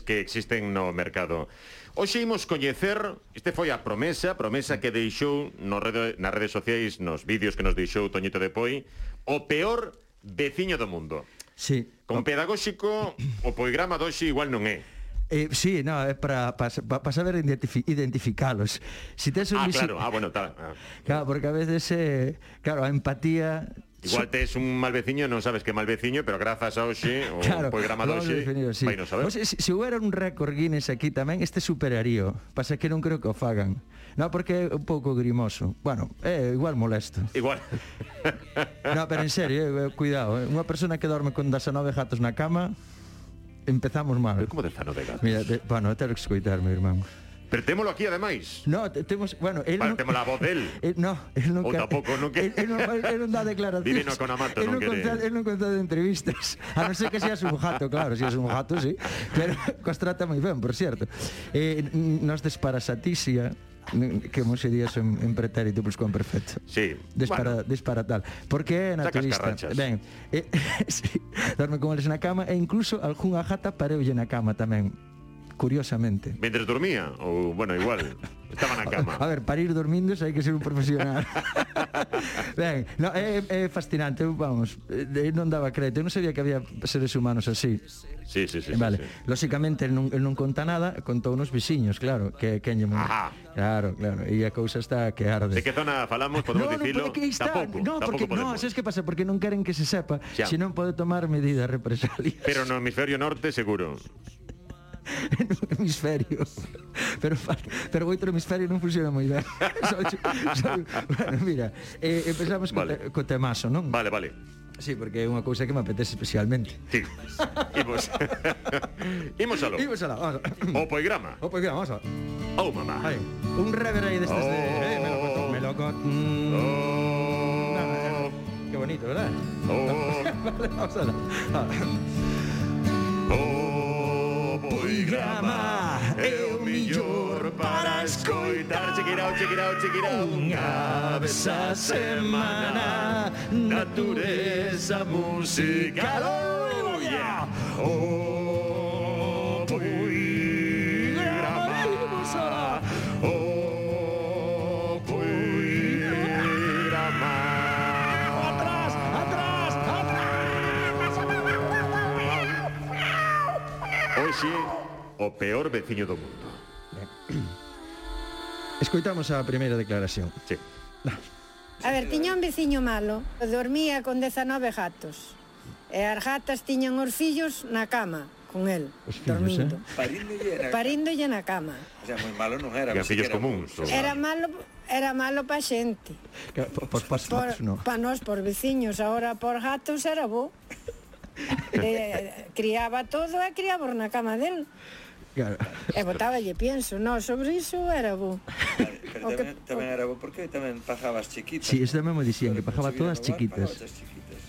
que existen no mercado. Hoxe imos coñecer, este foi a promesa, a promesa que deixou no rede, nas redes sociais, nos vídeos que nos deixou Toñito de Poi, o peor veciño do mundo. Sí. Con pedagóxico, o poigrama doxe igual non é. Eh, sí, no, é para para pa saber identifi identificalos. Si tes un ah, claro, ah, bueno, tal. Ah. Claro, porque a veces eh, claro, a empatía Igual tes un mal veciño non sabes que mal veciño, pero grazas a Oxe, o claro, programa de Oxe, sí. vai non saber. Pues, se, si houbera un récord Guinness aquí tamén, este superaría. Pasa que non creo que o fagan. No, porque é un pouco grimoso. Bueno, é eh, igual molesto. Igual. no, pero en serio, eh, eh cuidado. Eh. Unha persona que dorme con 19 gatos na cama, empezamos mal. Pero como 19 gatos? Mira, de, bueno, ter que escoitarme, irmán. Pero témolo aquí ademais. No, temos, bueno, el vale, non, temos a voz del. Eh, no, el non Ou tampouco non que. El, el, normal, el non dá declaracións. Divino con Amato el non, quere. Conta, el non conta de entrevistas. A non ser que seas un jato, claro, se si es un jato, sí. Pero cos trata moi ben, por cierto. Eh, nos desparasatisia que mo se días en, en pretérito pues con perfecto. Sí. Dispara, bueno. dispara tal. Porque é naturista. Ben, eh, sí, dorme con eles na cama e incluso algunha jata pareulle na cama tamén curiosamente. Mentre dormía, ou, bueno, igual, estaba na cama. A ver, para ir dormindo hai que ser un profesional. ben, no, é, é fascinante, vamos, non daba crédito, eu non sabía que había seres humanos así. Sí, sí, sí. Vale, sí, sí. lóxicamente non, non conta nada, contou nos vixiños, claro, que quen lle Ajá. Claro, claro, e a cousa está que arde. De que zona falamos, podemos no, dicilo? No, porque está, tampouco, no, porque, tampouco no, sabes que pasa? Porque non queren que se sepa, se non pode tomar medidas represalias. Pero no hemisferio norte, seguro no hemisferio Pero, pero oito no hemisferio non funciona moi ben. so, so, bueno, mira, eh, empezamos vale. co, te, co temazo, non? Vale, vale. Sí, porque é unha cousa que me apetece especialmente. Sí. Imos. Imos alo Imos aló. Vamos. O poigrama. O poigrama, vamos. Aló. Oh, mamá. Aí. Un rever aí destes oh, de... Eh, melocotón, melocotón. Mm. Oh. Eh, oh. que bonito, verdad? Oh. vale, vamos aló. Ah. Oh programa é o millor para escoitar Chequirao, chequirao, chequirao Unha vez a semana Natureza musical oh, oh, yeah! O programa O programa Atrás, atrás, atrás. Hoxe o peor veciño do mundo. Escoitamos a primeira declaración. Sí. A ver, tiña un veciño malo, dormía con 19 gatos. E as gatas tiñan os fillos na cama con el, os fillos, dormindo. Eh? Paríndolle na, Paríndolle na cama. O sea, moi malo non era. Era fillos comuns. Era malo, era malo pa xente. Por, por, por, no. Pa nós, por veciños, agora por gatos era bo. eh, criaba todo e criaba na cama del. Claro. Eh, e botaballe pienso, no, sobre iso era bo. Pero, pero que, tamén, tamén era bo porque tamén pajabas chiquitas. Sí, eso tamén me dicían, que pajaba todas robar, chiquitas. chiquitas.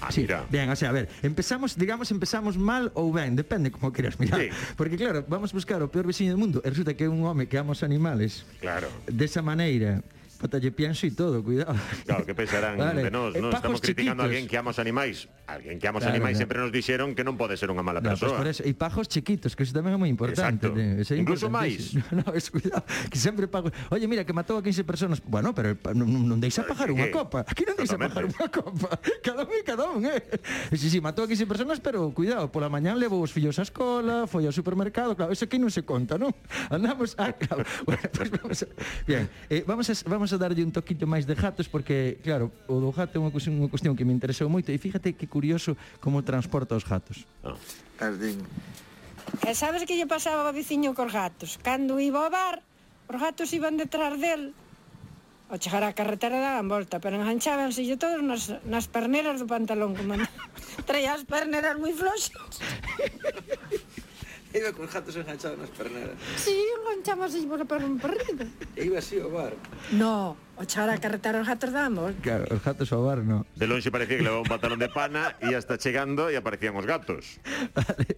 Ah, sí, mira. Bien, o sea, a ver, empezamos, digamos, empezamos mal ou ben, depende como queras mirar. Sí. Porque claro, vamos buscar o peor veciño do mundo, e resulta que é un home que ama os animales. Claro. Desa maneira, Patalle pienso e todo, cuidado. Claro, que pensarán vale. de nós, non? Eh, Estamos criticando chiquitos. a alguén que ama os animais. Alguén que ama os claro, animais claro. sempre nos dixeron que non pode ser unha mala no, persoa. Pues por eso, e pajos chiquitos, que iso tamén é moi importante. Exacto. Ese Incluso máis. No, no, es cuidado, que sempre pago. Oye, mira, que matou a 15 personas. Bueno, pero non, non deixa pajar unha copa. Aquí non deixa pajar unha copa. Cada un e cada un, eh? Si, si, matou a 15 personas, pero cuidado, pola mañán levou os fillos á escola, foi ao supermercado, claro, eso aquí non se conta, non? Andamos, a... claro. Bueno, pues vamos a, bien, eh, vamos a, vamos vamos a darlle un toquito máis de gatos porque, claro, o do gato é unha cuestión, unha cuestión que me interesou moito e fíjate que curioso como transporta os gatos. Ah. Tardín. E sabes que lle pasaba ao veciño cos gatos? Cando iba ao bar, os gatos iban detrás del ao chegar á carretera daban volta, pero enganchábanse yo todos nas, nas perneras do pantalón, como traía as perneras moi floxas. Iba cos gatos enganchados nas perneras. Si, sí, enganchamos así por un perrito. Iba así ao bar. No, o chara carretara os gatos damos. Claro, os gatos ao bar, no. De lonxe parecía que levaba un pantalón de pana e hasta chegando e aparecían os gatos. Vale.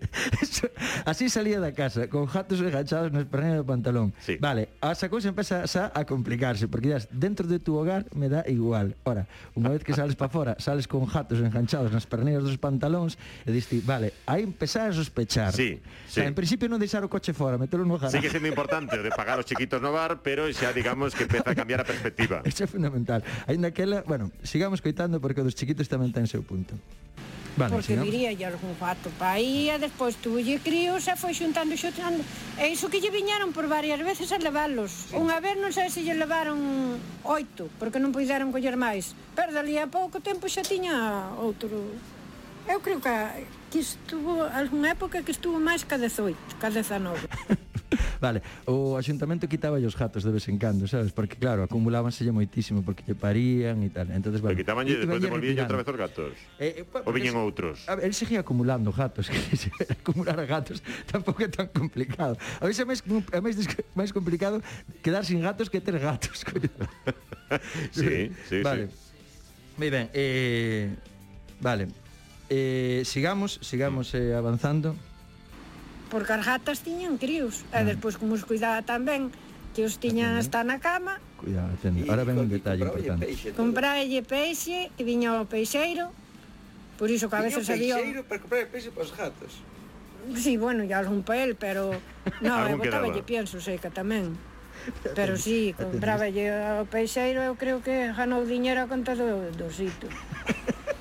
así salía da casa, con jatos enganchados nas pernas do pantalón. Sí. Vale, a esa cousa empeza xa a complicarse, porque dirás, dentro de tu hogar me dá igual. Ora, unha vez que sales para fora, sales con jatos enganchados nas perneiras dos pantalóns e diste, vale, aí empezar a sospechar. Sí, sí. O sea, en principio non deixar o coche fora, metelo no garaje. Sigue sendo importante o de pagar os chiquitos no bar, pero xa digamos que empeza a cambiar a perspectiva. Eso é fundamental. Ainda que ela, bueno, sigamos coitando porque o dos chiquitos tamén ten seu punto. Vale, porque sigamos. viría lle algún fato pa aí e despois tú lle críos e foi xuntando xuntando. E iso que lle viñaron por varias veces a leválos unha vez non sei se lle levaron oito porque non puideron coller máis. Pero dali a pouco tempo xa tiña outro. Eu creo que, que estuvo algunha época que estuvo máis ca 18 ca 19 vale, o axuntamento quitaba os gatos de vez en cando, sabes? Porque claro, acumulábanselle moitísimo porque lle parían e tal. Entonces, bueno, quitabanlle, despois devolvían outra vez os gatos. Eh, eh, pa, ou viñen outros. A ver, el seguía acumulando gatos, que se, acumular a gatos tampouco é tan complicado. A veces é máis, é máis, máis complicado quedar sin gatos que ter gatos. coño. sí, sí, vale. sí. Moi ben, eh, vale. Eh, sigamos, sigamos eh, avanzando porque as gatas tiñan críos ah. e mm. despois como os cuidaba tan ben que os tiñan hasta na cama Cuidado, Ahora ven un detalle importante. Compralle peixe, que viña o peixeiro Por iso que a veces había... Peixeiro para comprar peixe para os gatos Sí, bueno, ya algún pa el, pero... No, eu eh, botaba lle pienso seca tamén. Pero sí, compraba lle o peixeiro Eu creo que ganou diñero a conta do, do sitio.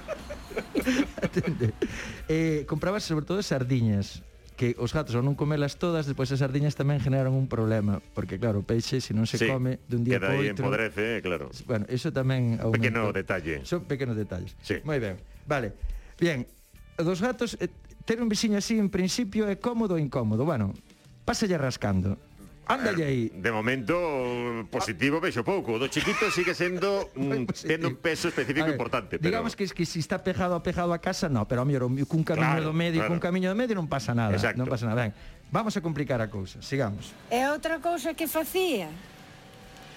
Atende. Eh, comprabas sobre todo sardiñas que os gatos ao non comelas todas, despois as sardiñas tamén generaron un problema, porque claro, o peixe se non se sí, come dun día para outro. empodrece, eh, claro. Bueno, eso tamén aumenta. Pequeno detalle. Son pequenos detalles. Sí. Moi ben. Vale. Bien, dos gatos eh, ter un veciño así en principio é cómodo ou incómodo. Bueno, pásalle rascando. Anda ah, aí. De momento positivo vexo pouco. Do chiquito sigue sendo mm, tendo un peso específico ver, importante, pero... Digamos que es que si está pejado pegado pejado a casa, no, pero a mellor cun camiño claro, do medio, claro. cun camiño do medio non pasa nada, Exacto. non pasa nada. Ben, vamos a complicar a cousa, sigamos. E outra cousa que facía,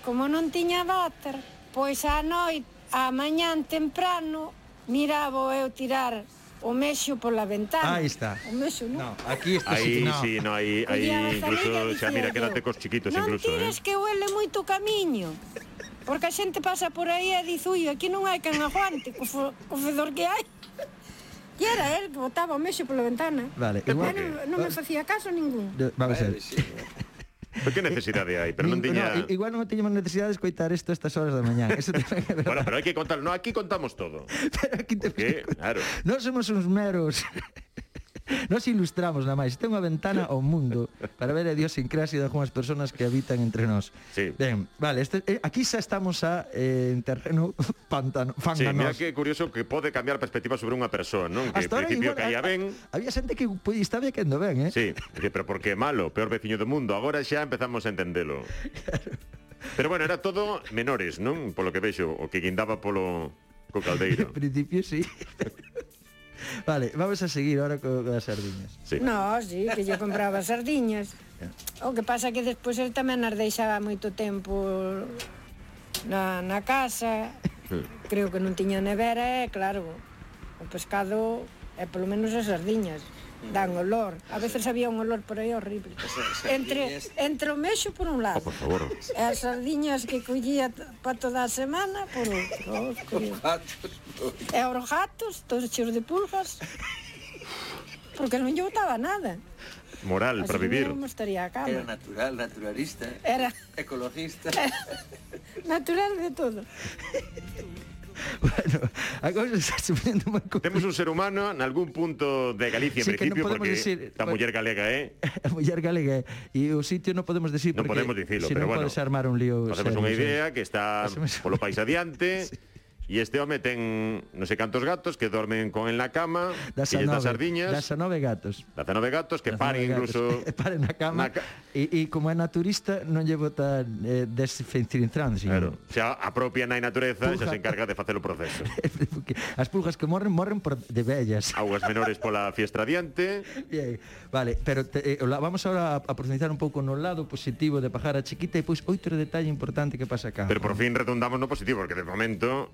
como non tiña váter, pois a noite, a mañán temprano, miraba eu tirar o mexo pola ventana. Aí está. O mexo, non? No, aquí está. Aí, no. sí, no, aí, aí incluso, xa, mira, quédate cos chiquitos non incluso. Non tires eh. que huele moito camiño. Porque a xente pasa por aí e diz, ui, aquí non hai quen aguante, co, co fedor que hai. E era el que botaba o mexo pola ventana. Vale, igual. Que... Non, non me facía caso ningún. Vamos a ver. Pero que necesidade hai? Pero non tiña... No, igual non tiñamos necesidade de escoitar isto estas horas da mañán. Eso tamén é verdade. Bueno, pero hai que contar... No, aquí contamos todo. Pero aquí te... Porque, claro. Non somos uns meros Nos ilustramos, na máis. Ten unha ventana ao mundo para ver a idiosincrasia de algunhas persoas que habitan entre nós. Sí. Ben, vale, este, eh, aquí xa estamos a, eh, en terreno pantano, fanganos. Sí, mira que curioso que pode cambiar a perspectiva sobre unha persoa, non? Que Hasta principio igual, caía ben. Había xente que pues, estaba quedando ben, eh? Sí, pero porque é malo, peor veciño do mundo. Agora xa empezamos a entendelo. Pero bueno, era todo menores, non? Polo que vexo, o que guindaba polo co caldeiro. En principio, sí. Vale, vamos a seguir ahora co, das sardiñas. Sí. No, sí, que lle compraba sardiñas. O que pasa que despois el tamén as deixaba moito tempo na, na casa. Creo que non tiña nevera e, claro, o pescado é polo menos as sardiñas. Mm. dan olor. A veces había un olor por aí horrible. Entre entre o mexo por un lado. Oh, por favor. E as sardiñas que collía para toda a semana por outro. Os gatos. E os gatos, todos cheos de pulgas. Porque non lle gustaba nada. Moral Así para vivir. Non estaría a cama. Era natural, naturalista. Era ecologista. Era natural de todo. bueno, a cousa está se vendo moi complicada. Temos un ser humano en algún punto de Galicia, en sí, principio, ¿eh? no porque decir, a muller galega é... Eh? A muller galega. E o sitio non podemos decir non porque... Non podemos dicilo, pero bueno. Se non podes armar un lío... Facemos unha idea que está polo país adiante... sí E este home ten non sei cantos gatos que dormen con en la cama, das que lles sardiñas. Das a nove gatos. Das a nove gatos que das paren incluso... Gatos. paren na cama. Na ca... e, e como é naturista non lle bota eh, desinfectante. Claro. Xa a propia nai natureza Pulga. xa se encarga de facer o proceso. As pulgas que morren, morren por de vellas. Augas menores pola fiestra diante. Bien. Vale, pero te, eh, vamos agora a, a profundizar un pouco no lado positivo de Pajara Chiquita e pois outro detalle importante que pasa acá. Pero por fin redundamos no positivo, porque de momento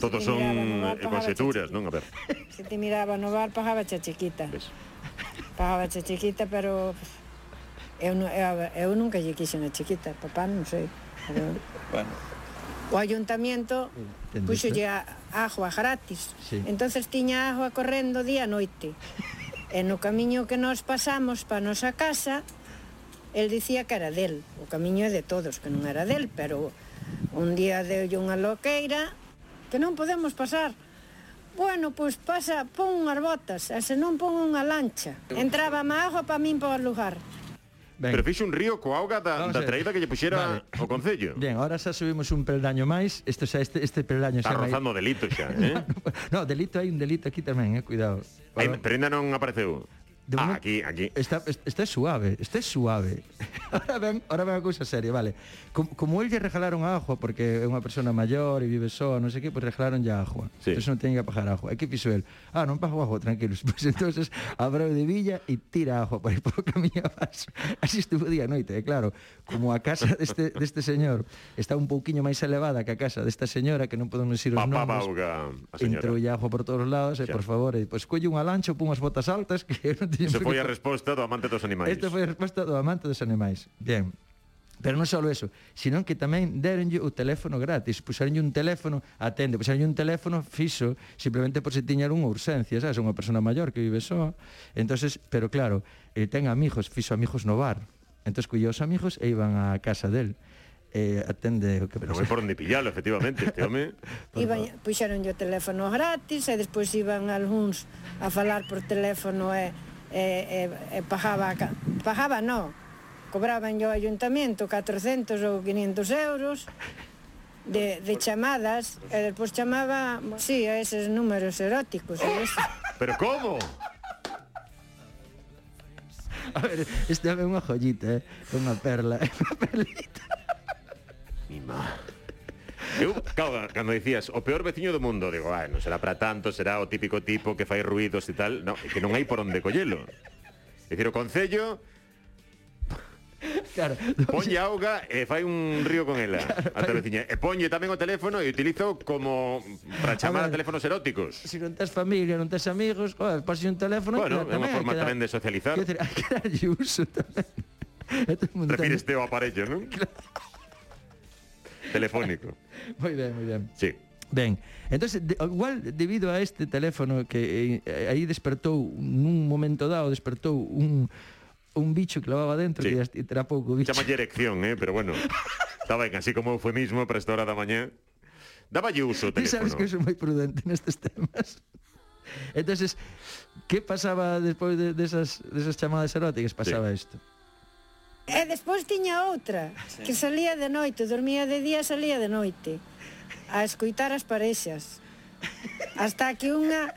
Todos son eh, conxeturas, non? A ver. Se te miraba no bar, pagaba xa chiquita. Ves? Pagaba xa chiquita, pero... Eu, eu, eu nunca lle quixen a chiquita, papá non sei. Pero... bueno. O ayuntamiento puxolle agua gratis. Sí. Entonces tiña agua correndo día e noite. E no camiño que nos pasamos para nosa casa, el dicía que era del. O camiño é de todos, que non era del, pero Un día deulle unha loqueira que non podemos pasar. Bueno, pois pasa, pon unhas botas, e se non pon unha lancha. Entraba má agua para min por lugar. Ben. Pero fixe un río coa auga da, Vamos da traída que lle puxera vale. o Concello. Ben, ahora xa subimos un peldaño máis. Isto xa este, este peldaño xa... Está rozando delito xa, eh? no, delito hai un delito aquí tamén, eh? Cuidado. Para... Pero ainda non apareceu. De ah, momento, aquí, aquí. Está, está suave, está suave. Ahora ven, ahora ven a cousa seria, vale. Como, como el lle regalaron a porque é unha persona maior e vive só, non sei que, pois pues regalaron ya agua. Sí. Entón non teñen que pagar agua. E que fixo el? Ah, non pago agua, tranquilos. Pois pues entonces abreu de villa e tira agua para ir polo camiño abaixo. Así estuvo día e noite, e eh, claro, como a casa deste, deste señor está un pouquiño máis elevada que a casa desta señora, que non podemos dicir os Papá nomes, entrou agua por todos lados, eh, e por favor, e, pois pues, colle unha lancha, pon as botas altas, que non te Esa foi a resposta do amante dos animais. Esta foi a resposta do amante dos animais. Bien. Pero non só eso, senón que tamén deronlle o teléfono gratis, puxeronlle un teléfono, atende, puxeronlle un teléfono fixo, simplemente por se tiña unha urxencia, sabes, unha persona maior que vive só. Entonces, pero claro, eh, ten amigos, fixo amigos no bar. Entonces, cullía os amigos e iban á casa del eh, atende o que Pero non é por onde pillalo, efectivamente, este home. Iban, puxeron o teléfono gratis e despois iban algúns a falar por teléfono e eh eh, eh, eh pagaba, pagaba no, cobraban yo ayuntamiento 400 ou 500 euros de, de chamadas e despois chamaba, sí, a eses números eróticos. Eso. Pero como? A ver, esta é unha joyita, é eh? unha perla, é unha perlita. Mi má. Eu, claro, cando dicías o peor veciño do mundo, digo, ah, non será para tanto, será o típico tipo que fai ruidos e tal, no, que non hai por onde collelo. É dicir, o Concello Claro, ponlle auga e fai un río con ela claro, a veciña. E ponlle tamén o teléfono e utilizo como para chamar a, ver, a teléfonos eróticos. Se si non tes familia, non tes amigos, oh, pasas un teléfono... Bueno, é unha forma tamén de socializar. Quer dizer, hai que darlle uso tamén. Refíreste ao aparello, non? Claro telefónico. moi ben, moi ben. Sí. Ben, entonces de, igual debido a este teléfono que eh, aí despertou nun momento dado despertou un un bicho que lavaba dentro sí. que era pouco bicho. Chamalle erección, eh, pero bueno. está ben, así como eufemismo para esta hora da mañá. Dáballe uso o teléfono. Ti sabes que sou moi prudente nestes temas. entonces, que pasaba despois de, desas, de desas chamadas eróticas? Pasaba isto. Sí. E despois tiña outra, sí. que salía de noite, dormía de día, salía de noite, a escoitar as parexas. Hasta que unha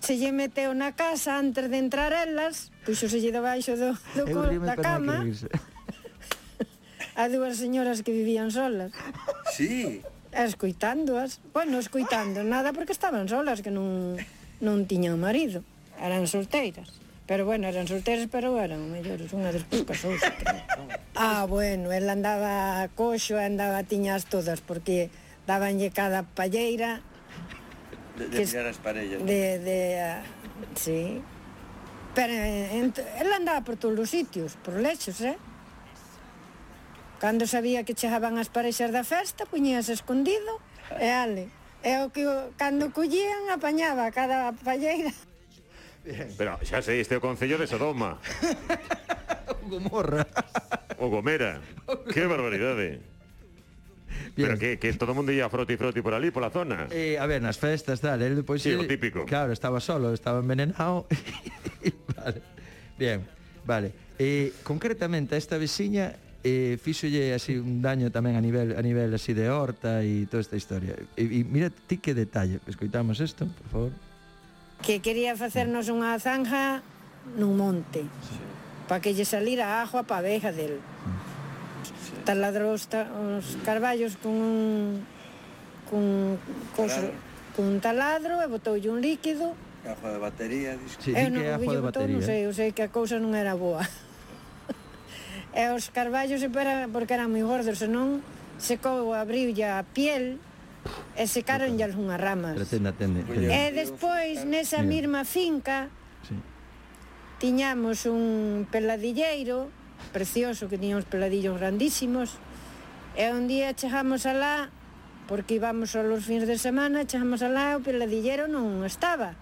se lle meteu na casa antes de entrar elas, puxoselle debaixo do, do col, da cama a dúas señoras que vivían solas. Sí. Escoitándoas. Bueno, escoitando nada porque estaban solas, que non, non tiñan marido. Eran solteiras. Pero bueno, eran solteras, pero eran mellores, unha despois casouse. ah, bueno, ela andaba coxo, andaba tiñas todas, porque dabanlle cada palleira. De, de mirar as parellas. De, de, uh, sí. Pero eh, ela andaba por todos os sitios, por lechos, eh? Cando sabía que chegaban as parexas da festa, puñías escondido, e ale. E o que cando collían apañaba cada palleira. Bien. Pero xa sei, este é o Concello de Sodoma. o Gomorra. O Gomera. Que barbaridade. Eh. Bien. Pero que, que todo o mundo ia froti froti por ali, pola zona. Eh, a ver, nas festas, tal, el depois... Sí, el, o típico. Claro, estaba solo, estaba envenenado. vale. Bien, vale. Eh, concretamente, esta veciña eh, fíxolle así un daño tamén a nivel a nivel así de horta e toda esta historia. E, e mira ti que detalle, escoitamos isto, por favor que quería facernos unha zanja nun monte sí. para que lle salira agua pa abeja del sí. taladrou os, ta, os carballos con un con coso, con un taladro e botoulle un líquido ajo de batería disco. Sí, eu non, que ajo de batería. Non sei, eh. eu sei que a cousa non era boa e os carballos era porque eran moi gordos, senón secou, abriu a piel e secaronlles algunhas ramas. Pero tenda, tenda, tenda. E eh, despois, nesa Mira. mesma finca, sí. tiñamos un peladilleiro precioso que tiña uns peladillos grandísimos, e un día chegamos alá, porque íbamos aos fins de semana, chegamos alá e o peladillero non estaba.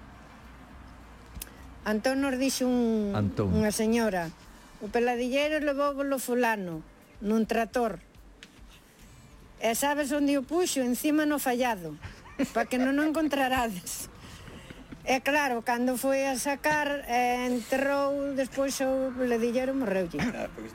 Antón nos dixo un, Antón. unha señora, o peladillero levou o fulano nun trator E sabes onde o puxo? Encima no fallado, para que non o encontrarades. E claro, cando foi a sacar, eh, enterrou, despois eu le dilleron morreulle. Ah, pois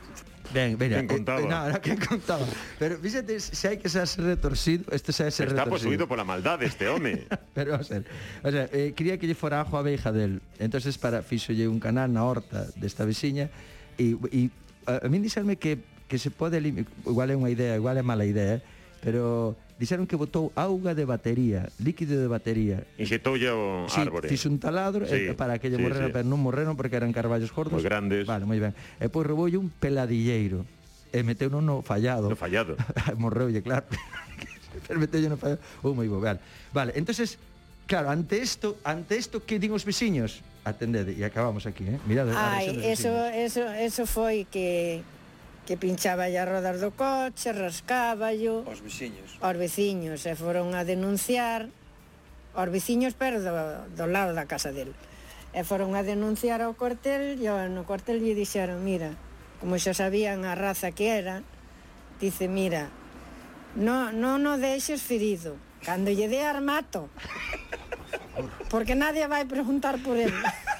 ben, mira, quen eh, contaba? Eh, no, no, quen contaba. Pero fíxate, se hai que ser retorcido, este se ser Está retorcido. posuído pola maldade este home. Pero, o ser, o sea, eh, quería que lle fora ajo a veija del. entonces para fixolle un canal na horta desta veciña e, e a, a min dixerme que que se pode igual é unha idea, igual é mala idea, eh, pero dixeron que botou auga de batería, líquido de batería. Inxetoulle o sí, árbore. Fixo un taladro eh, sí, eh, para que lle sí, morrera, sí. pero non morreron porque eran carballos gordos. Moi grandes. Vale, moi ben. E pois rouboulle un peladilleiro e meteu no fallado. No fallado. Morreulle, claro. pero meteulle no fallado. Oh, moi bo, vale. Vale, entonces, claro, ante isto, ante isto que din os veciños? Atendede, e acabamos aquí, eh? Mirade. Ai, eso, eso, eso foi que que pinchaba as rodas do coche, rascáballo... Os veciños. Os veciños, e foron a denunciar os veciños pero do, do lado da casa del. E foron a denunciar ao cuartel e no cuartel lle dixeron, mira, como xa sabían a raza que era, dice, mira, no, no no deixes ferido, cando lle dé armato. Porque nadie vai preguntar por él.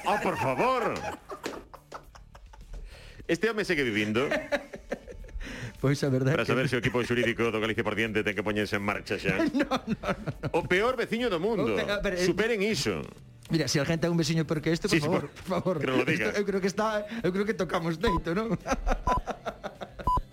Ah, por favor. Este home segue vivindo. Pois a verdade Para saber que... se o equipo xurídico do Galicia por diante ten que poñerse en marcha xa. no, no, no. O peor veciño do mundo. Pe... Pero, eh, Superen iso. Mira, se si a gente é un veciño peor que este, por sí, favor, por, por favor. Que non lo diga. Esto, eu creo que está, eu creo que tocamos deito, non?